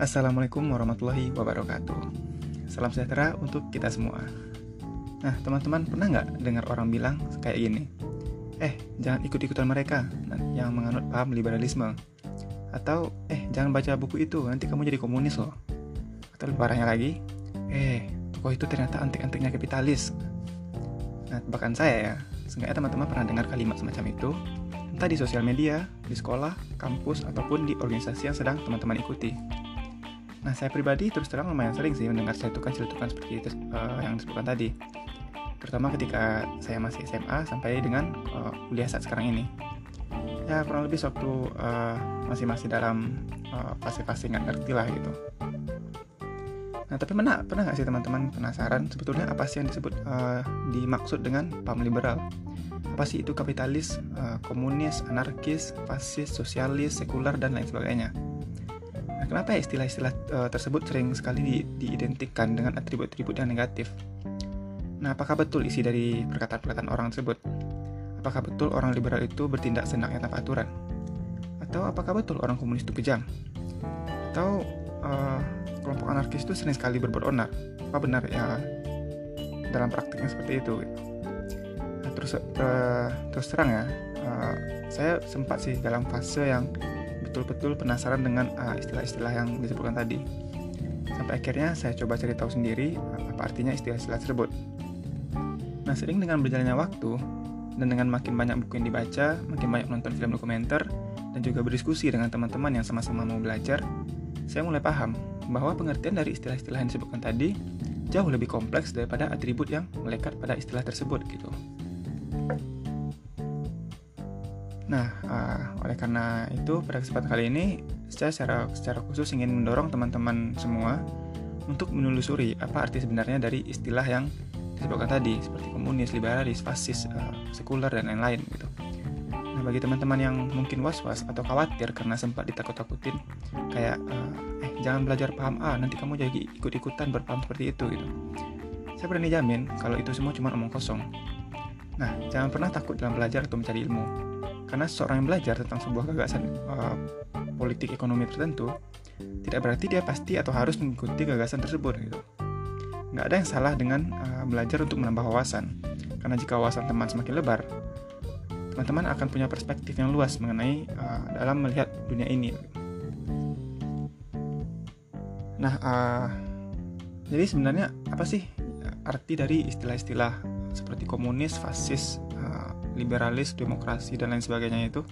Assalamualaikum warahmatullahi wabarakatuh. Salam sejahtera untuk kita semua. Nah, teman-teman pernah nggak dengar orang bilang kayak gini? Eh, jangan ikut-ikutan mereka yang menganut paham liberalisme. Atau, eh, jangan baca buku itu, nanti kamu jadi komunis loh. Atau lebih parahnya lagi, eh, tokoh itu ternyata antik-antiknya kapitalis. Nah, bahkan saya ya, seenggaknya teman-teman pernah dengar kalimat semacam itu, entah di sosial media, di sekolah, kampus, ataupun di organisasi yang sedang teman-teman ikuti. Nah, saya pribadi terus terang lumayan sering sih mendengar celutukan-celutukan seperti itu uh, yang disebutkan tadi. Terutama ketika saya masih SMA sampai dengan uh, kuliah saat sekarang ini. Ya, kurang lebih waktu uh, masih masih dalam fase-fase uh, nggak ngerti lah gitu. Nah, tapi mana pernah nggak sih teman-teman penasaran sebetulnya apa sih yang disebut uh, dimaksud dengan paham liberal? apa sih itu kapitalis, uh, komunis, anarkis, fasis, sosialis, sekuler, dan lain sebagainya. Nah, kenapa ya istilah-istilah uh, tersebut sering sekali di, diidentikan dengan atribut-atribut yang negatif? Nah, apakah betul isi dari perkataan-perkataan orang tersebut? Apakah betul orang liberal itu bertindak senaknya tanpa aturan? Atau apakah betul orang komunis itu kejam? Atau uh, kelompok anarkis itu sering sekali berbuat onar? Apa benar ya dalam praktiknya seperti itu? Gitu? terus uh, terus terang ya uh, saya sempat sih dalam fase yang betul-betul penasaran dengan eh, istilah-istilah yang disebutkan tadi sampai akhirnya saya coba cari tahu sendiri uh, apa artinya istilah-istilah tersebut nah sering dengan berjalannya waktu dan dengan makin banyak buku yang dibaca makin banyak nonton film dokumenter dan juga berdiskusi dengan teman-teman yang sama-sama mau belajar saya mulai paham bahwa pengertian dari istilah-istilah yang disebutkan tadi jauh lebih kompleks daripada atribut yang melekat pada istilah tersebut gitu. Nah, uh, oleh karena itu pada kesempatan kali ini saya secara secara khusus ingin mendorong teman-teman semua untuk menelusuri apa arti sebenarnya dari istilah yang disebutkan tadi seperti komunis, liberalis, fasis, uh, sekuler dan lain-lain gitu. Nah, bagi teman-teman yang mungkin was-was atau khawatir karena sempat ditakut-takutin kayak uh, eh jangan belajar paham A, nanti kamu jadi ikut-ikutan berpaham seperti itu gitu. Saya berani jamin kalau itu semua cuma omong kosong. Nah, jangan pernah takut dalam belajar atau mencari ilmu karena seseorang yang belajar tentang sebuah gagasan uh, politik ekonomi tertentu, tidak berarti dia pasti atau harus mengikuti gagasan tersebut gitu. Nggak ada yang salah dengan uh, belajar untuk menambah wawasan, karena jika wawasan teman semakin lebar, teman-teman akan punya perspektif yang luas mengenai uh, dalam melihat dunia ini. Nah, uh, jadi sebenarnya apa sih arti dari istilah-istilah seperti komunis, fasis, liberalis, demokrasi, dan lain sebagainya itu.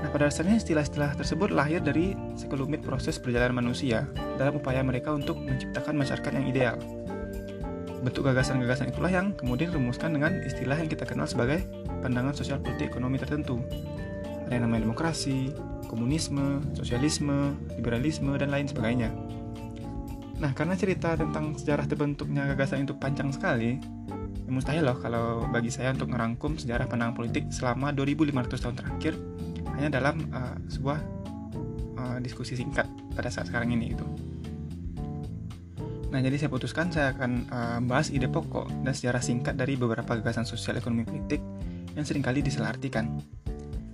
Nah, pada dasarnya istilah-istilah tersebut lahir dari sekelumit proses perjalanan manusia dalam upaya mereka untuk menciptakan masyarakat yang ideal. Bentuk gagasan-gagasan itulah yang kemudian dirumuskan dengan istilah yang kita kenal sebagai pandangan sosial politik ekonomi tertentu. Ada yang namanya demokrasi, komunisme, sosialisme, liberalisme, dan lain sebagainya. Nah, karena cerita tentang sejarah terbentuknya gagasan itu panjang sekali, mustahil loh kalau bagi saya untuk merangkum sejarah pandangan politik selama 2500 tahun terakhir hanya dalam uh, sebuah uh, diskusi singkat pada saat sekarang ini itu. Nah, jadi saya putuskan saya akan uh, bahas ide pokok dan sejarah singkat dari beberapa gagasan sosial ekonomi politik yang sering kali diselahartikan.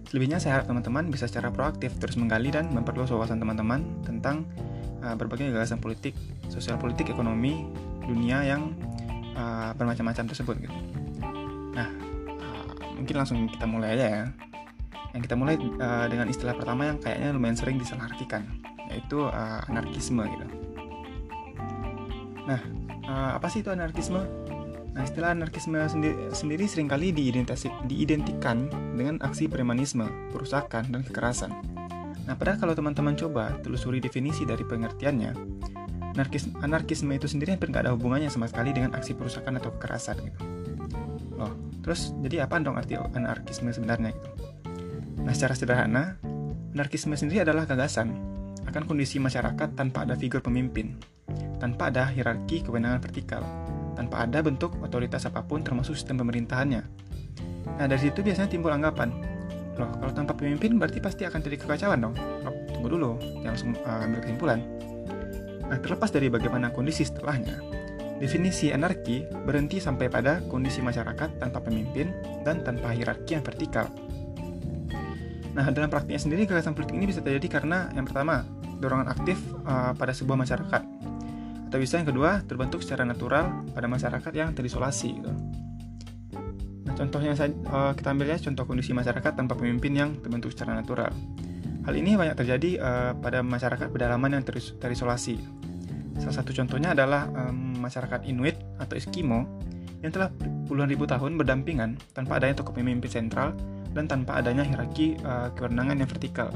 Selebihnya saya harap teman-teman bisa secara proaktif terus menggali dan memperluas wawasan teman-teman tentang uh, berbagai gagasan politik, sosial politik, ekonomi, dunia yang uh, bermacam-macam tersebut gitu. Nah, uh, mungkin langsung kita mulai aja ya. Yang kita mulai uh, dengan istilah pertama yang kayaknya lumayan sering disalahartikan, yaitu uh, anarkisme gitu. Nah, uh, apa sih itu anarkisme? Nah, istilah anarkisme sendiri, sendiri sering kali diidentikan dengan aksi premanisme, perusakan, dan kekerasan. Nah, padahal kalau teman-teman coba telusuri definisi dari pengertiannya, anarkis anarkisme itu sendiri hampir nggak ada hubungannya sama sekali dengan aksi perusakan atau kekerasan gitu. Loh, terus jadi apa dong arti anarkisme sebenarnya gitu? Nah, secara sederhana, anarkisme sendiri adalah gagasan akan kondisi masyarakat tanpa ada figur pemimpin, tanpa ada hierarki kewenangan vertikal, tanpa ada bentuk otoritas apa pun termasuk sistem pemerintahannya. Nah, dari situ biasanya timbul anggapan, loh kalau tanpa pemimpin berarti pasti akan terjadi kekacauan dong. Loh, tunggu dulu, jangan langsung uh, ambil kesimpulan. Nah, terlepas dari bagaimana kondisi setelahnya, definisi anarki berhenti sampai pada kondisi masyarakat tanpa pemimpin dan tanpa hierarki yang vertikal. Nah, dalam praktiknya sendiri gagasan politik ini bisa terjadi karena yang pertama, dorongan aktif uh, pada sebuah masyarakat. Atau bisa yang kedua, terbentuk secara natural pada masyarakat yang terisolasi. Gitu. Nah, contohnya uh, kita ambilnya contoh kondisi masyarakat tanpa pemimpin yang terbentuk secara natural. Hal ini banyak terjadi uh, pada masyarakat pedalaman yang teris terisolasi. Salah satu contohnya adalah um, masyarakat Inuit atau Eskimo yang telah puluhan ribu tahun berdampingan tanpa adanya tokoh pemimpin sentral dan tanpa adanya hierarki uh, kewenangan yang vertikal.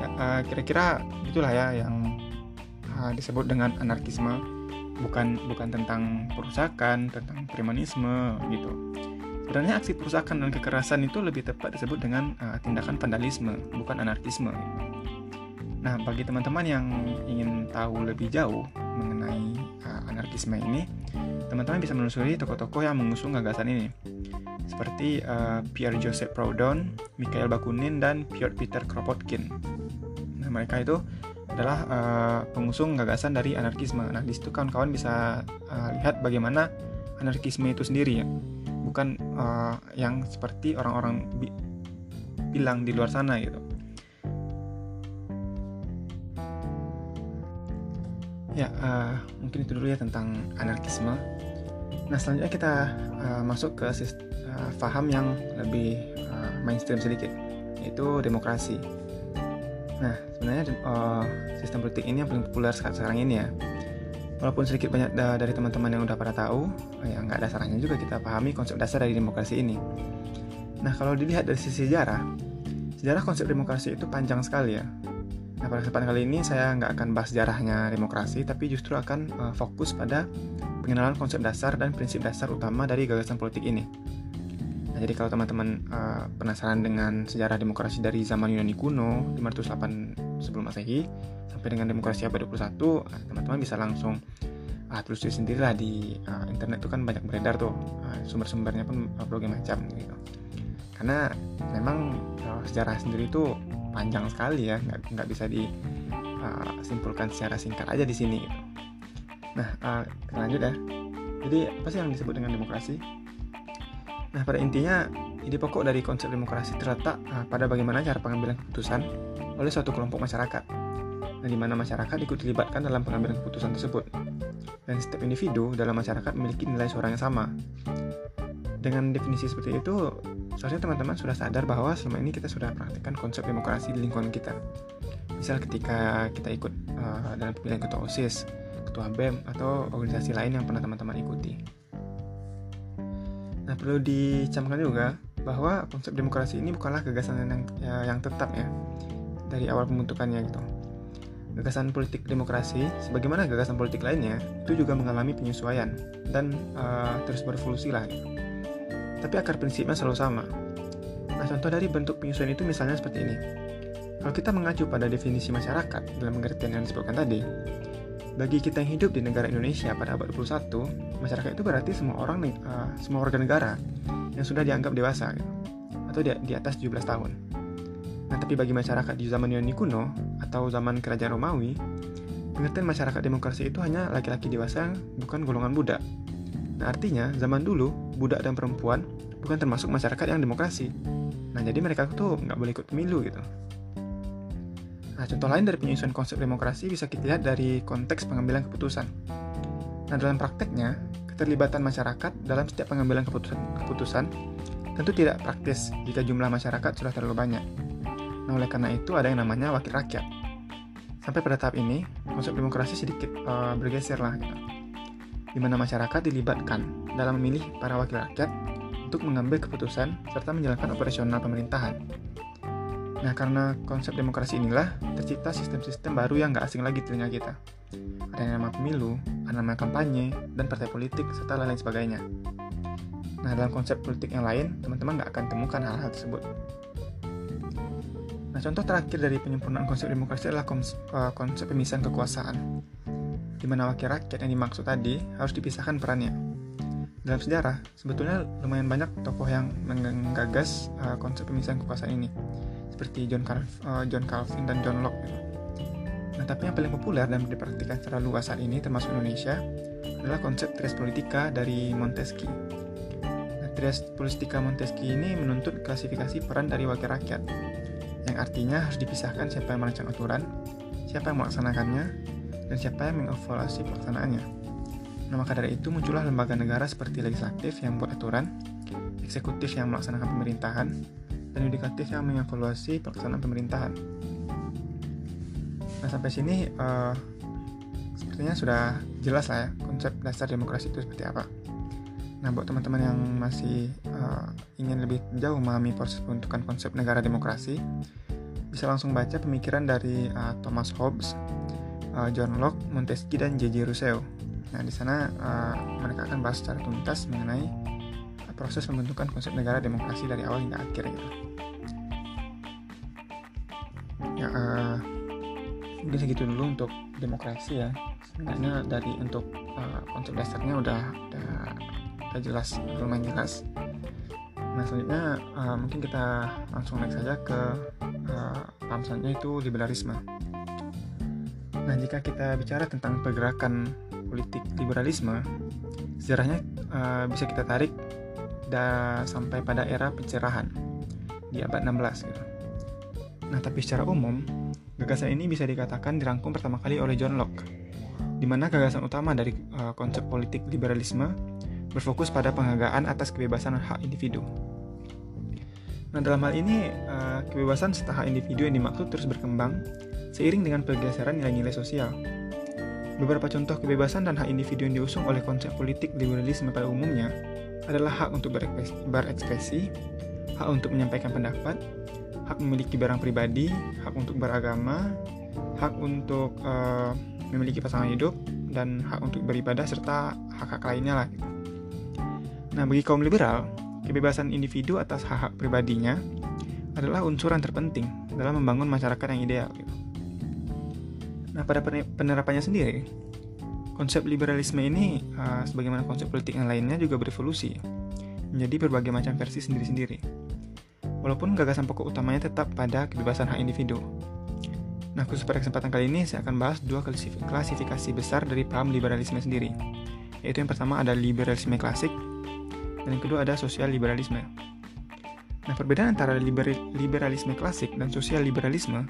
Ya, uh, kira-kira itulah ya yang uh, disebut dengan anarkisme, bukan bukan tentang perusakan, tentang premanisme gitu. Sebenarnya aksi perusakan dan kekerasan itu lebih tepat disebut dengan uh, tindakan vandalisme, bukan anarkisme. Nah, bagi teman-teman yang ingin tahu lebih jauh mengenai uh, anarkisme ini, teman-teman bisa menelusuri tokoh-tokoh yang mengusung gagasan ini seperti uh, Pierre Joseph Proudhon, Mikhail Bakunin, dan Piotr Peter Kropotkin. Nah, mereka itu adalah uh, pengusung gagasan dari anarkisme. Nah, di situ kawan-kawan bisa uh, lihat bagaimana anarkisme itu sendiri ya, bukan uh, yang seperti orang-orang bi bilang di luar sana gitu. Ya, uh, mungkin itu dulu ya tentang anarkisme. Nah, selanjutnya kita uh, masuk ke uh, paham yang lebih uh, mainstream sedikit, yaitu demokrasi. Nah, sebenarnya uh, sistem politik ini yang paling populer sekarang ini ya. Walaupun sedikit banyak da dari teman-teman yang udah pada tahu, ya nggak ada salahnya juga kita pahami konsep dasar dari demokrasi ini. Nah, kalau dilihat dari sisi sejarah, sejarah konsep demokrasi itu panjang sekali ya. Nah, pada kesempatan kali ini saya nggak akan bahas sejarahnya demokrasi, tapi justru akan uh, fokus pada pengenalan konsep dasar dan prinsip dasar utama dari gagasan politik ini. Nah, jadi kalau teman-teman uh, penasaran dengan sejarah demokrasi dari zaman Yunani kuno 508 sebelum Masehi sampai dengan demokrasi abad 21, nah, teman-teman bisa langsung uh, telusuri sendirilah di uh, internet itu kan banyak beredar tuh uh, sumber-sumbernya pun berbagai macam gitu. Karena memang uh, sejarah sendiri itu panjang sekali ya, nggak nggak bisa disimpulkan secara singkat aja di sini gitu. Nah, uh, lanjut ya. Jadi apa sih yang disebut dengan demokrasi? Nah, pada intinya, ide pokok dari konsep demokrasi terletak uh, pada bagaimana cara pengambilan keputusan oleh suatu kelompok masyarakat, dan di mana masyarakat ikut dilibatkan dalam pengambilan keputusan tersebut. Dan setiap individu dalam masyarakat memiliki nilai suara yang sama. Dengan definisi seperti itu, seharusnya teman-teman sudah sadar bahwa selama ini kita sudah praktikkan konsep demokrasi di lingkungan kita. Misal ketika kita ikut uh, dalam pemilihan ketua OSIS, ketua BEM, atau organisasi lain yang pernah teman-teman ikuti. Nah, perlu dicamkan juga bahwa konsep demokrasi ini bukanlah gagasan yang ya, yang tetap ya dari awal pembentukannya gitu. Gagasan politik demokrasi, sebagaimana gagasan politik lainnya, itu juga mengalami penyesuaian dan uh, terus berevolusi lah. Gitu. Tapi akar prinsipnya selalu sama. Nah, contoh dari bentuk penyesuaian itu misalnya seperti ini. Kalau kita mengacu pada definisi masyarakat dalam pengertian yang disebutkan tadi, bagi kita yang hidup di negara Indonesia pada abad 21, masyarakat itu berarti semua orang uh, semua warga negara yang sudah dianggap dewasa gitu, atau di, di atas 17 tahun. Nah, tapi bagi masyarakat di zaman Yunani kuno atau zaman kerajaan Romawi, pengertian masyarakat demokrasi itu hanya laki-laki dewasa bukan golongan budak. Nah, artinya zaman dulu budak dan perempuan bukan termasuk masyarakat yang demokrasi. Nah, jadi mereka tuh nggak boleh ikut pemilu gitu. Nah, contoh lain dari penyusunan konsep demokrasi bisa kita lihat dari konteks pengambilan keputusan. Nah, dalam prakteknya, keterlibatan masyarakat dalam setiap pengambilan keputusan, keputusan tentu tidak praktis jika jumlah masyarakat sudah terlalu banyak. Nah, oleh karena itu ada yang namanya wakil rakyat. Sampai pada tahap ini, konsep demokrasi sedikit uh, bergeser lah, gitu. di mana masyarakat dilibatkan dalam memilih para wakil rakyat untuk mengambil keputusan serta menjalankan operasional pemerintahan. Nah, karena konsep demokrasi inilah tercipta sistem-sistem baru yang gak asing lagi telinga kita. Ada yang nama pemilu, ada nama kampanye, dan partai politik, serta lain-lain sebagainya. Nah, dalam konsep politik yang lain, teman-teman gak akan temukan hal-hal tersebut. Nah, contoh terakhir dari penyempurnaan konsep demokrasi adalah eh, konsep pemisahan kekuasaan, di mana wakil rakyat yang dimaksud tadi harus dipisahkan perannya. Dalam sejarah, sebetulnya lumayan banyak tokoh yang menggagas uh, konsep pemisahan kekuasaan ini seperti John, Cal uh, John Calvin dan John Locke. Gitu. Nah, tapi yang paling populer dan dipraktikkan secara luas saat ini termasuk Indonesia adalah konsep tres politika dari Montesquieu. Nah, tres politika Montesquieu ini menuntut klasifikasi peran dari wakil rakyat, yang artinya harus dipisahkan siapa yang merancang aturan, siapa yang melaksanakannya, dan siapa yang mengevaluasi pelaksanaannya. Nah, maka dari itu muncullah lembaga negara seperti legislatif yang membuat aturan, eksekutif yang melaksanakan pemerintahan, dan yudikatif yang mengevaluasi pelaksanaan pemerintahan. Nah, sampai sini uh, sepertinya sudah jelas lah ya konsep dasar demokrasi itu seperti apa. Nah, buat teman-teman yang masih ingin lebih jauh memahami proses pembentukan konsep negara demokrasi, bisa langsung baca pemikiran dari uh, Thomas Hobbes, uh, John Locke, Montesquieu, dan J.J. Rousseau. Nah, di sana uh, mereka akan bahas secara tuntas mengenai uh, proses pembentukan konsep negara demokrasi dari awal hingga akhir gitu. Ya, uh, mungkin segitu dulu untuk demokrasi ya. Sebenarnya dari untuk uh, konsep dasarnya udah udah udah jelas lumayan jelas nah selanjutnya uh, mungkin kita langsung naik saja ke uh, paham itu liberalisme nah jika kita bicara tentang pergerakan politik liberalisme sejarahnya uh, bisa kita tarik da sampai pada era pencerahan di abad 16 gitu. Nah, tapi secara umum, gagasan ini bisa dikatakan dirangkum pertama kali oleh John Locke, di mana gagasan utama dari uh, konsep politik liberalisme berfokus pada penghargaan atas kebebasan hak individu. Nah, dalam hal ini, uh, kebebasan serta hak individu yang dimaksud terus berkembang seiring dengan pergeseran nilai-nilai sosial. Beberapa contoh kebebasan dan hak individu yang diusung oleh konsep politik liberalisme pada umumnya adalah hak untuk berekspresi, hak untuk menyampaikan pendapat, hak memiliki barang pribadi, hak untuk beragama, hak untuk uh, memiliki pasangan hidup, dan hak untuk beribadah serta hak-hak lainnya lah. Gitu. Nah, bagi kaum liberal, kebebasan individu atas hak-hak pribadinya adalah unsur yang terpenting dalam membangun masyarakat yang ideal. Gitu. Nah, pada penerapannya sendiri, konsep liberalisme ini, uh, sebagaimana konsep politik yang lainnya juga berevolusi menjadi berbagai macam versi sendiri-sendiri. Walaupun gagasan pokok utamanya tetap pada kebebasan hak individu. Nah, khusus pada kesempatan kali ini saya akan bahas dua klasifikasi besar dari paham liberalisme sendiri. Yaitu yang pertama ada liberalisme klasik dan yang kedua ada sosial liberalisme. Nah, perbedaan antara liber liberalisme klasik dan sosial liberalisme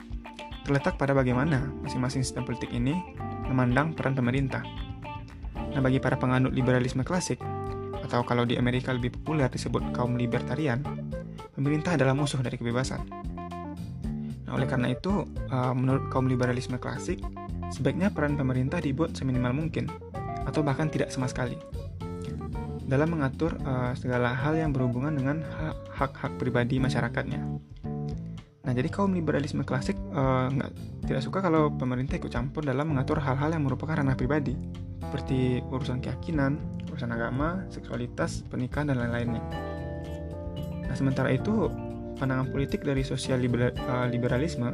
terletak pada bagaimana masing-masing sistem politik ini memandang peran pemerintah. Nah, bagi para penganut liberalisme klasik, atau kalau di Amerika lebih populer disebut kaum libertarian, pemerintah adalah musuh dari kebebasan. Nah, oleh karena itu, uh, menurut kaum liberalisme klasik, sebaiknya peran pemerintah dibuat seminimal mungkin, atau bahkan tidak sama sekali dalam mengatur uh, segala hal yang berhubungan dengan hak-hak pribadi masyarakatnya. Nah, jadi kaum liberalisme klasik uh, nggak tidak suka kalau pemerintah ikut campur dalam mengatur hal-hal yang merupakan ranah pribadi, seperti urusan keyakinan, urusan agama, seksualitas, pernikahan, dan lain-lainnya. Nah, sementara itu, pandangan politik dari sosial liber, uh, liberalisme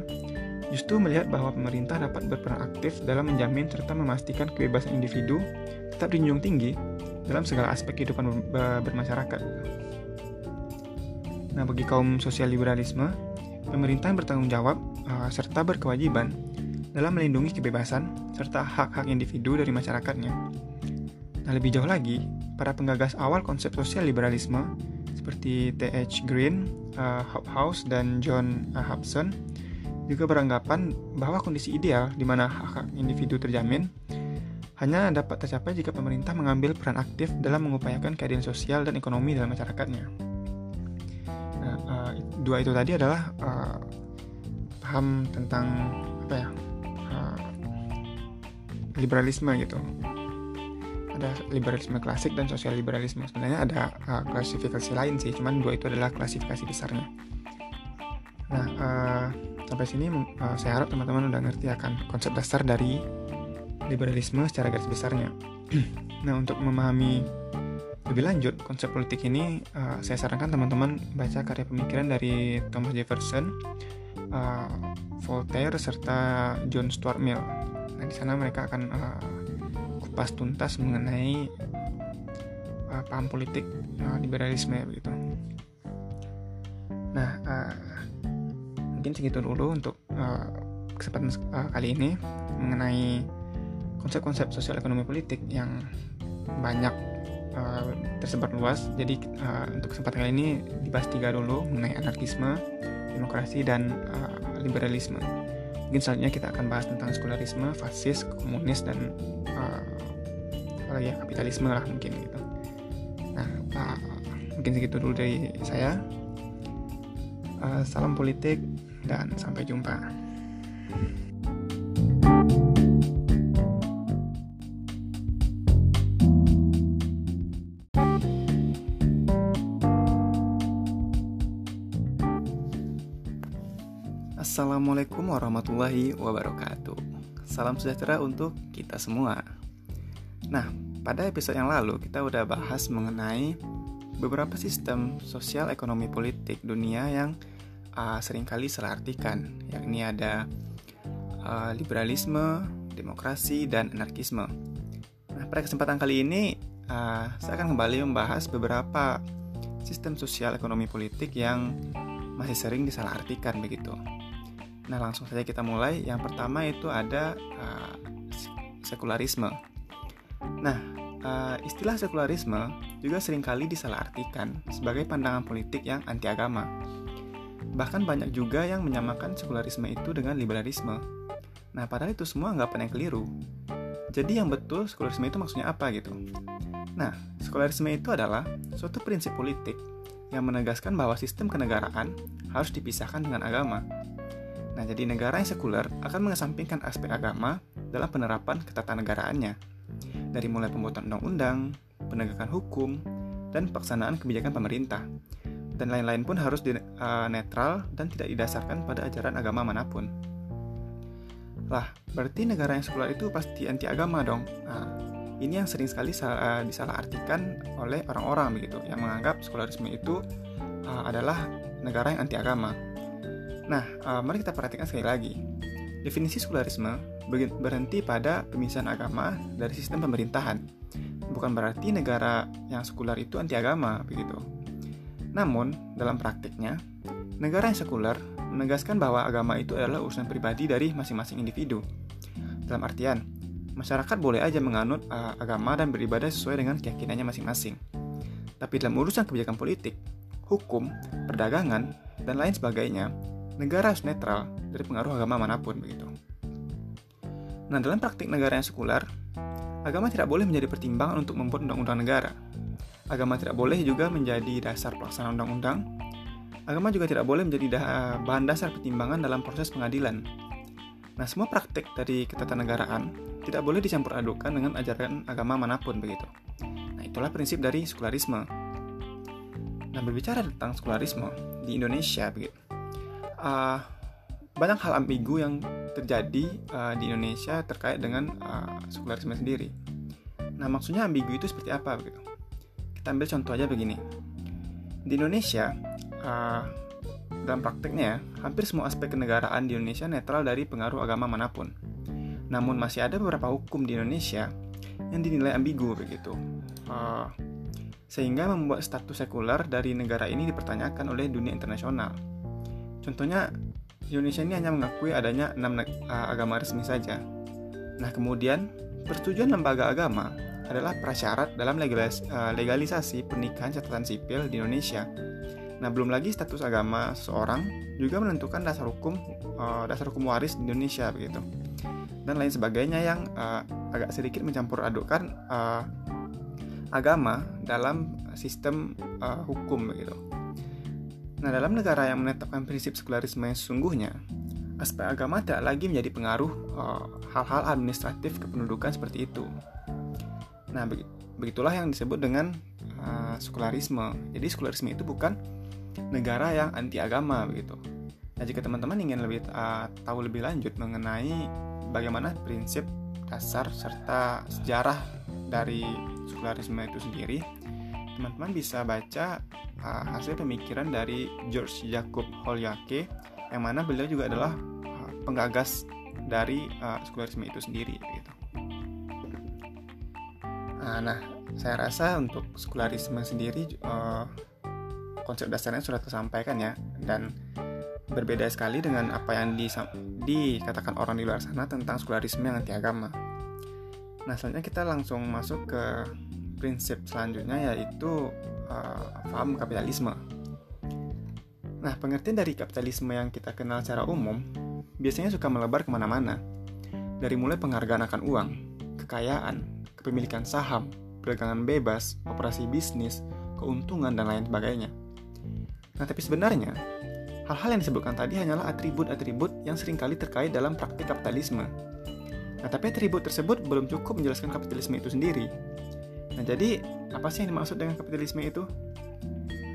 justru melihat bahwa pemerintah dapat berperan aktif dalam menjamin serta memastikan kebebasan individu tetap dijunjung tinggi dalam segala aspek kehidupan bermasyarakat. Nah, bagi kaum sosial liberalisme, pemerintah bertanggung jawab uh, serta berkewajiban dalam melindungi kebebasan serta hak-hak individu dari masyarakatnya. Nah, lebih jauh lagi, para penggagas awal konsep sosial liberalisme seperti T.H. Green, uh, Hobhouse, dan John uh, Hobson juga beranggapan bahwa kondisi ideal di mana hak-hak individu terjamin hanya dapat tercapai jika pemerintah mengambil peran aktif dalam mengupayakan keadilan sosial dan ekonomi dalam masyarakatnya. Nah, uh, dua itu tadi adalah uh, paham tentang apa ya uh, liberalisme gitu. Ada liberalisme klasik dan sosial liberalisme. Sebenarnya ada uh, klasifikasi lain sih, cuman dua itu adalah klasifikasi besarnya. Nah, uh, sampai sini uh, saya harap teman-teman udah ngerti akan konsep dasar dari liberalisme secara garis besarnya. nah, untuk memahami lebih lanjut konsep politik ini, uh, saya sarankan teman-teman baca karya pemikiran dari Thomas Jefferson, uh, Voltaire, serta John Stuart Mill. Nah, di sana mereka akan uh, kupas tuntas mengenai uh, paham politik uh, liberalisme begitu. Nah, uh, mungkin segitu dulu untuk uh, kesempatan uh, kali ini mengenai konsep-konsep sosial ekonomi politik yang banyak uh, tersebar luas. Jadi uh, untuk kesempatan kali ini dibahas tiga dulu mengenai anarkisme, demokrasi dan uh, liberalisme. Mungkin selanjutnya kita akan bahas tentang sekularisme, fasis, komunis dan uh, apa ya kapitalisme lah mungkin gitu. Nah, uh, mungkin segitu dulu dari saya. Uh, salam politik dan sampai jumpa. Assalamualaikum warahmatullahi wabarakatuh. Salam sejahtera untuk kita semua. Nah, pada episode yang lalu kita udah bahas mengenai beberapa sistem sosial ekonomi politik dunia yang uh, sering kali salah artikan, yakni ada uh, liberalisme, demokrasi, dan anarkisme. Nah, pada kesempatan kali ini uh, saya akan kembali membahas beberapa sistem sosial ekonomi politik yang masih sering disalahartikan begitu. Nah, langsung saja kita mulai. Yang pertama itu ada uh, sekularisme. Nah, uh, istilah sekularisme juga sering kali disalahartikan sebagai pandangan politik yang anti agama. Bahkan banyak juga yang menyamakan sekularisme itu dengan liberalisme. Nah, padahal itu semua anggapan yang keliru. Jadi yang betul sekularisme itu maksudnya apa gitu? Nah, sekularisme itu adalah suatu prinsip politik yang menegaskan bahwa sistem kenegaraan harus dipisahkan dengan agama Nah, jadi negara yang sekuler akan mengesampingkan aspek agama dalam penerapan ketatanegaraannya. Dari mulai pembuatan undang-undang, penegakan hukum, dan pelaksanaan kebijakan pemerintah. Dan lain-lain pun harus di, uh, netral dan tidak didasarkan pada ajaran agama mana pun. Lah, berarti negara yang sekuler itu pasti anti agama dong. Nah, ini yang sering sekali uh, disalahartikan oleh orang-orang begitu, yang menganggap sekularisme itu uh, adalah negara yang anti agama. Nah, uh, mari kita perhatikan sekali lagi. Definisi sekularisme berhenti pada pemisahan agama dari sistem pemerintahan. Bukan berarti negara yang sekuler itu anti agama, begitu. Namun, dalam praktiknya, negara yang sekuler menegaskan bahwa agama itu adalah urusan pribadi dari masing-masing individu. Dalam artian, masyarakat boleh aja menganut uh, agama dan beribadah sesuai dengan keyakinannya masing-masing. Tapi dalam urusan kebijakan politik, hukum, perdagangan, dan lain sebagainya, negara harus netral dari pengaruh agama mana pun begitu. Nah, dalam praktik negara yang sekuler, agama tidak boleh menjadi pertimbangan untuk membuat undang-undang negara. Agama tidak boleh juga menjadi dasar pelaksanaan undang-undang. Agama juga tidak boleh menjadi bahan dasar pertimbangan dalam proses pengadilan. Nah, semua praktik dari ketatanegaraan tidak boleh dicampur adukan dengan ajaran agama mana pun begitu. Nah, itulah prinsip dari sekularisme. Nah, berbicara tentang sekularisme di Indonesia begitu uh, banyak hal ambigu yang terjadi uh, di Indonesia terkait dengan uh, sekularisme sendiri. Nah, maksudnya ambigu itu seperti apa begitu? Kita ambil contoh aja begini. Di Indonesia, uh, dalam prakteknya, hampir semua aspek kenegaraan di Indonesia netral dari pengaruh agama mana pun. Namun masih ada beberapa hukum di Indonesia yang dinilai ambigu begitu. Uh, sehingga membuat status sekuler dari negara ini dipertanyakan oleh dunia internasional. Contohnya, Indonesia ini hanya mengakui adanya enam agama resmi saja. Nah, kemudian persetujuan lembaga agama adalah prasyarat dalam legalis, legalisasi pernikahan catatan sipil di Indonesia. Nah, belum lagi status agama seorang juga menentukan dasar hukum dasar hukum waris di Indonesia begitu. Dan lain sebagainya yang uh, agak sedikit mencampur adukan uh, agama dalam sistem uh, hukum begitu. Nah, dalam negara yang menetapkan prinsip sekularisme yang sesungguhnya, aspek agama tidak lagi menjadi pengaruh eh, hal-hal uh, administratif kependudukan seperti itu. Nah, begitulah yang disebut dengan uh, sekularisme. Jadi, sekularisme itu bukan negara yang anti agama begitu. Nah, jika teman-teman ingin lebih uh, tahu lebih lanjut mengenai bagaimana prinsip dasar serta sejarah dari sekularisme itu sendiri, teman-teman bisa baca uh, hasil pemikiran dari George Jacob Holyake yang mana beliau juga adalah uh, penggagas dari uh, sekularisme itu sendiri gitu. Uh, nah, saya rasa untuk sekularisme sendiri uh, konsep dasarnya sudah tersampaikan ya dan berbeda sekali dengan apa yang dikatakan orang di luar sana tentang sekularisme yang anti agama. Nah, selanjutnya kita langsung masuk ke prinsip selanjutnya yaitu uh, paham kapitalisme. Nah, pengertian dari kapitalisme yang kita kenal secara umum biasanya suka melebar ke mana-mana. Dari mulai penghargaan akan uang, kekayaan, kepemilikan saham, perdagangan bebas, operasi bisnis, keuntungan, dan lain sebagainya. Nah, tapi sebenarnya, hal-hal yang disebutkan tadi hanyalah atribut-atribut yang sering kali terkait dalam praktik kapitalisme. Nah, tapi atribut tersebut belum cukup menjelaskan kapitalisme itu sendiri. Nah, jadi apa sih yang dimaksud dengan kapitalisme itu?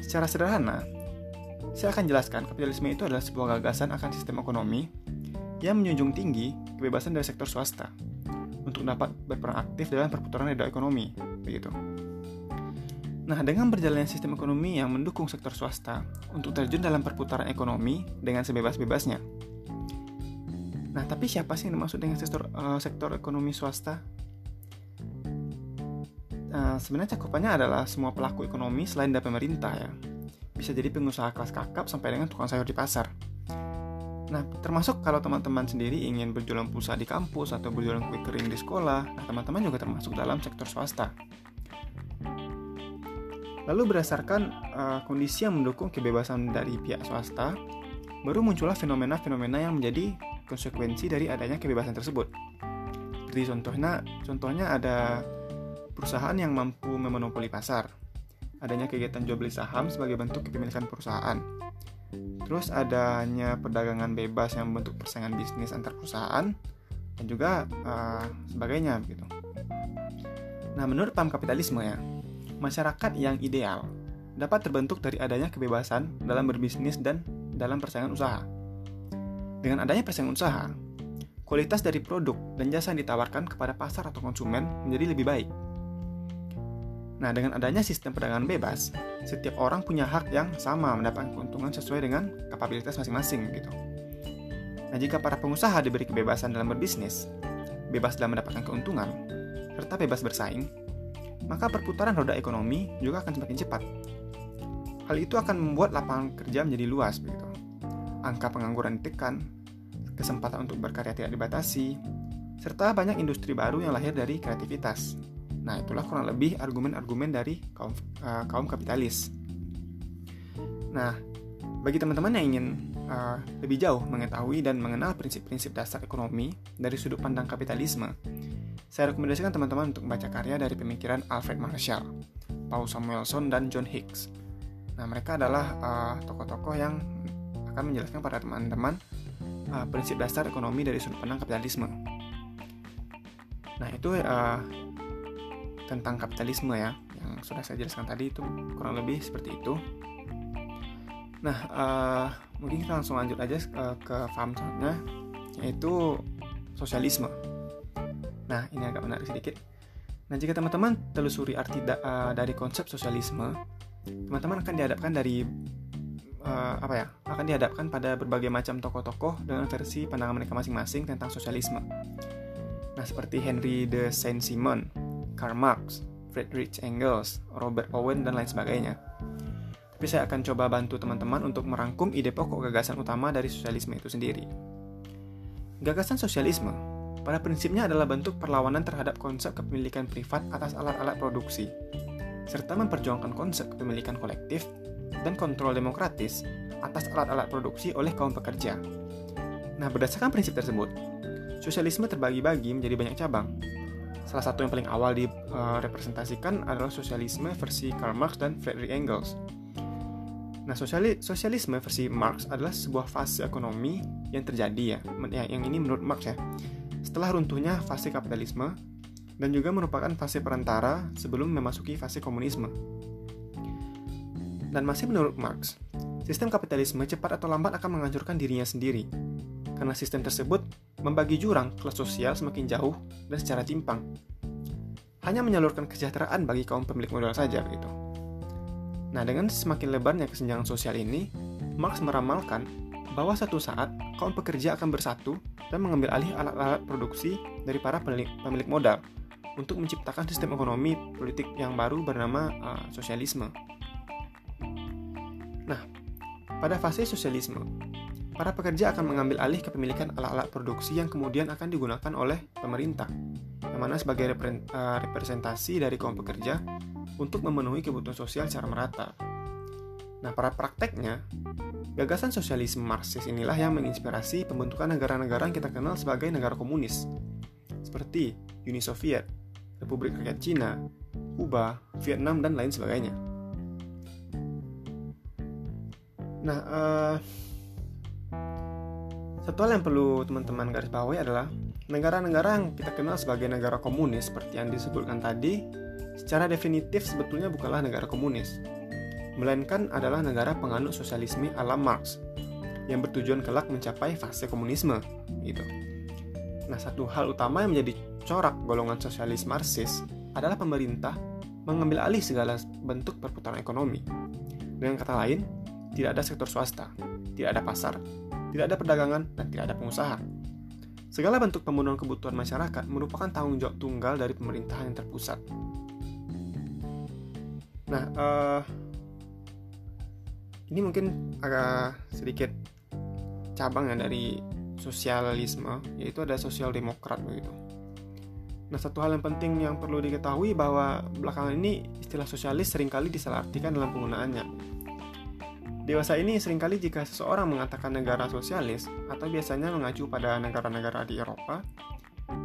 Secara sederhana, saya akan jelaskan kapitalisme itu adalah sebuah gagasan akan sistem ekonomi yang menjunjung tinggi kebebasan dari sektor swasta untuk dapat berperan aktif dalam perputaran roda ekonomi, begitu. Nah, dengan berjalannya sistem ekonomi yang mendukung sektor swasta untuk terjun dalam perputaran ekonomi dengan sebebas-bebasnya. Nah, tapi siapa sih yang dimaksud dengan sektor, uh, sektor ekonomi swasta? Uh, sebenarnya cakupannya adalah semua pelaku ekonomi selain dari pemerintah ya. Bisa jadi pengusaha kelas kakap sampai dengan tukang sayur di pasar Nah, termasuk kalau teman-teman sendiri ingin berjualan pulsa di kampus atau berjualan kue kering di sekolah, nah teman-teman juga termasuk dalam sektor swasta. Lalu berdasarkan uh, kondisi yang mendukung kebebasan dari pihak swasta, baru muncullah fenomena-fenomena yang menjadi konsekuensi dari adanya kebebasan tersebut. Seperti contohnya, contohnya ada perusahaan yang mampu memonopoli pasar, adanya kegiatan jual beli saham sebagai bentuk kepemilikan perusahaan, Terus adanya perdagangan bebas yang membentuk persaingan bisnis antar perusahaan dan juga uh, sebagainya gitu. Nah, menurut paham kapitalisme ya, masyarakat yang ideal dapat terbentuk dari adanya kebebasan dalam berbisnis dan dalam persaingan usaha. Dengan adanya persaingan usaha, kualitas dari produk dan jasa yang ditawarkan kepada pasar atau konsumen menjadi lebih baik Nah, dengan adanya sistem perdagangan bebas, setiap orang punya hak yang sama mendapatkan keuntungan sesuai dengan kapabilitas masing-masing gitu. Nah, jika para pengusaha diberi kebebasan dalam berbisnis, bebas dalam mendapatkan keuntungan, serta bebas bersaing, maka perputaran roda ekonomi juga akan semakin cepat. Hal itu akan membuat lapangan kerja menjadi luas begitu. Angka pengangguran ditekan, kesempatan untuk berkarya tidak dibatasi, serta banyak industri baru yang lahir dari kreativitas. Nah, itulah kurang lebih argumen-argumen dari kaum, uh, kaum kapitalis. Nah, bagi teman-teman yang ingin uh, lebih jauh mengetahui dan mengenal prinsip-prinsip dasar ekonomi dari sudut pandang kapitalisme, saya rekomendasikan teman-teman untuk membaca karya dari pemikiran Alfred Marshall, Paul Samuelson, dan John Hicks. Nah, mereka adalah uh, tokoh-tokoh yang akan menjelaskan pada teman-teman uh, prinsip dasar ekonomi dari sudut pandang kapitalisme. Nah, itu uh, tentang kapitalisme ya yang sudah saya jelaskan tadi itu kurang lebih seperti itu. Nah, uh, mungkin kita langsung lanjut aja uh, ke paham selanjutnya yaitu sosialisme. Nah, ini agak menarik sedikit. Nah, jika teman-teman telusuri arti da uh, dari konsep sosialisme, teman-teman akan dihadapkan dari uh, apa ya? Akan dihadapkan pada berbagai macam tokoh-tokoh dengan versi pandangan mereka masing-masing tentang sosialisme. Nah, seperti Henry de Saint-Simon Karl Marx, Friedrich Engels, Robert Owen, dan lain sebagainya. Tapi saya akan coba bantu teman-teman untuk merangkum ide pokok gagasan utama dari sosialisme itu sendiri. Gagasan sosialisme pada prinsipnya adalah bentuk perlawanan terhadap konsep kepemilikan privat atas alat-alat produksi, serta memperjuangkan konsep kepemilikan kolektif dan kontrol demokratis atas alat-alat produksi oleh kaum pekerja. Nah, berdasarkan prinsip tersebut, sosialisme terbagi-bagi menjadi banyak cabang, Salah satu yang paling awal direpresentasikan uh, adalah sosialisme versi Karl Marx dan Friedrich Engels. Nah, sosiali sosialisme versi Marx adalah sebuah fase ekonomi yang terjadi ya, yang ini menurut Marx ya, setelah runtuhnya fase kapitalisme dan juga merupakan fase perantara sebelum memasuki fase komunisme. Dan masih menurut Marx, sistem kapitalisme cepat atau lambat akan menghancurkan dirinya sendiri karena sistem tersebut membagi jurang kelas sosial semakin jauh dan secara timpang. Hanya menyalurkan kesejahteraan bagi kaum pemilik modal saja begitu. Nah, dengan semakin lebarnya kesenjangan sosial ini, Marx meramalkan bahwa satu saat kaum pekerja akan bersatu dan mengambil alih alat-alat produksi dari para pemilik modal untuk menciptakan sistem ekonomi politik yang baru bernama uh, sosialisme. Nah, pada fase sosialisme, para pekerja akan mengambil alih kepemilikan alat-alat produksi yang kemudian akan digunakan oleh pemerintah, yang mana sebagai eh, representasi dari kaum pekerja untuk memenuhi kebutuhan sosial secara merata. Nah, pada prakteknya, Gagasan sosialisme Marxis inilah yang menginspirasi pembentukan negara-negara yang kita kenal sebagai negara komunis, seperti Uni Soviet, Republik Rakyat Cina, Kuba, Vietnam, dan lain sebagainya. Nah, uh, satu hal yang perlu teman-teman garis bawahi adalah negara-negara yang kita kenal sebagai negara komunis seperti yang disebutkan tadi, secara definitif sebetulnya bukanlah negara komunis, melainkan adalah negara penganut sosialisme ala Marx yang bertujuan kelak mencapai fase komunisme gitu. Nah, satu hal utama yang menjadi corak golongan sosialis Marxis adalah pemerintah mengambil alih segala bentuk perputaran ekonomi. Dengan kata lain, tidak ada sektor swasta, tidak ada pasar, tidak ada perdagangan, dan tidak ada pengusaha. Segala bentuk pemenuhan kebutuhan masyarakat merupakan tanggung jawab tunggal dari pemerintahan yang terpusat. Nah, uh, ini mungkin agak sedikit cabang ya dari sosialisme yaitu ada sosial demokrat begitu. Nah satu hal yang penting yang perlu diketahui bahwa belakangan ini istilah sosialis sering kali disalahartikan dalam penggunaannya. Dewasa ini sering kali jika seseorang mengatakan negara sosialis atau biasanya mengacu pada negara-negara di Eropa,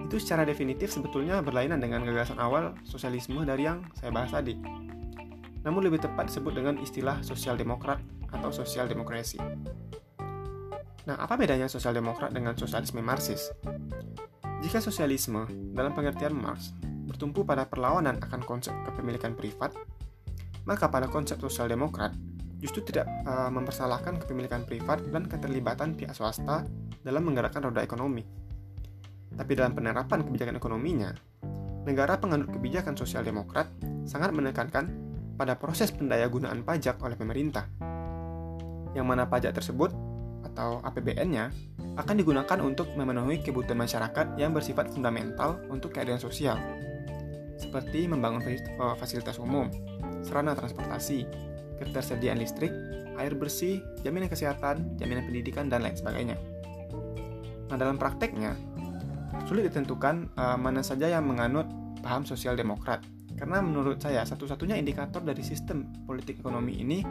itu secara definitif sebetulnya berlainan dengan gagasan awal sosialisme dari yang saya bahas tadi. Namun lebih tepat disebut dengan istilah sosial demokrat atau sosial demokrasi. Nah, apa bedanya sosial demokrat dengan sosialisme Marxis? Jika sosialisme dalam pengertian Marx bertumpu pada perlawanan akan konsep kepemilikan privat, maka pada konsep sosial demokrat justru tidak uh, mempersalahkan kepemilikan privat dan keterlibatan pihak swasta dalam menggerakkan roda ekonomi. Tapi dalam penerapan kebijakan ekonominya, negara penganut kebijakan sosial demokrat sangat menekankan pada proses pendayagunaan pajak oleh pemerintah yang mana pajak tersebut atau APBN-nya akan digunakan untuk memenuhi kebutuhan masyarakat yang bersifat fundamental untuk keadaan sosial, seperti membangun eh, fasilitas umum, sarana transportasi, ketersediaan listrik, air bersih, jaminan kesehatan, jaminan pendidikan, dan lain sebagainya. Nah, dalam prakteknya, sulit ditentukan uh, mana saja yang menganut paham sosial demokrat, karena menurut saya satu-satunya indikator dari sistem politik ekonomi ini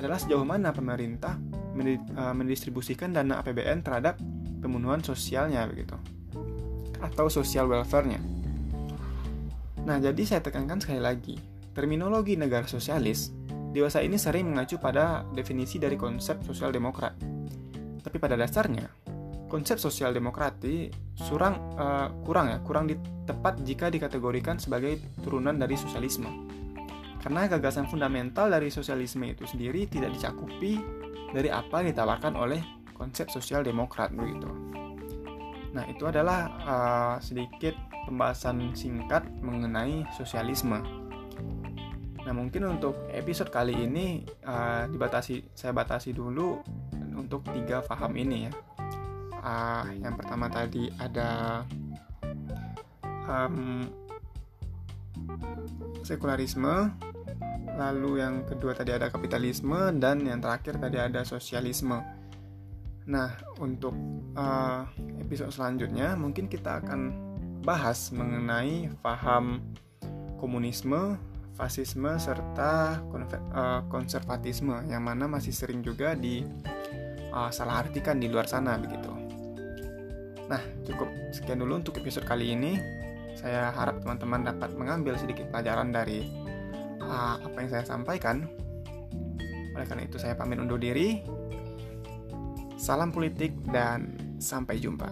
adalah sejauh mana pemerintah e, mendistribusikan dana APBN terhadap pemenuhan sosialnya begitu atau social welfare-nya. Nah, jadi saya tekankan sekali lagi, terminologi negara sosialis dewasa ini sering mengacu pada definisi dari konsep sosial demokrat. Tapi pada dasarnya, konsep sosial demokrati surang, uh, kurang ya, kurang tepat jika dikategorikan sebagai turunan dari sosialisme. Karena gagasan fundamental dari sosialisme itu sendiri tidak dicakupi dari apa yang ditawarkan oleh konsep sosial demokrat begitu. Nah, itu adalah uh, sedikit pembahasan singkat mengenai sosialisme. Nah, mungkin untuk episode kali ini uh, dibatasi saya batasi dulu untuk tiga paham ini ya. Uh, yang pertama tadi ada um, sekularisme, lalu yang kedua tadi ada kapitalisme dan yang terakhir tadi ada sosialisme. Nah, untuk uh, episode selanjutnya mungkin kita akan bahas mengenai paham komunisme, fasisme serta uh, konservatisme yang mana masih sering juga di uh, salah artikan di luar sana begitu. Nah, cukup sekian dulu untuk episode kali ini. Saya harap teman-teman dapat mengambil sedikit pelajaran dari uh, apa yang saya sampaikan. Oleh karena itu saya pamit undur diri. Salam politik dan sampai jumpa.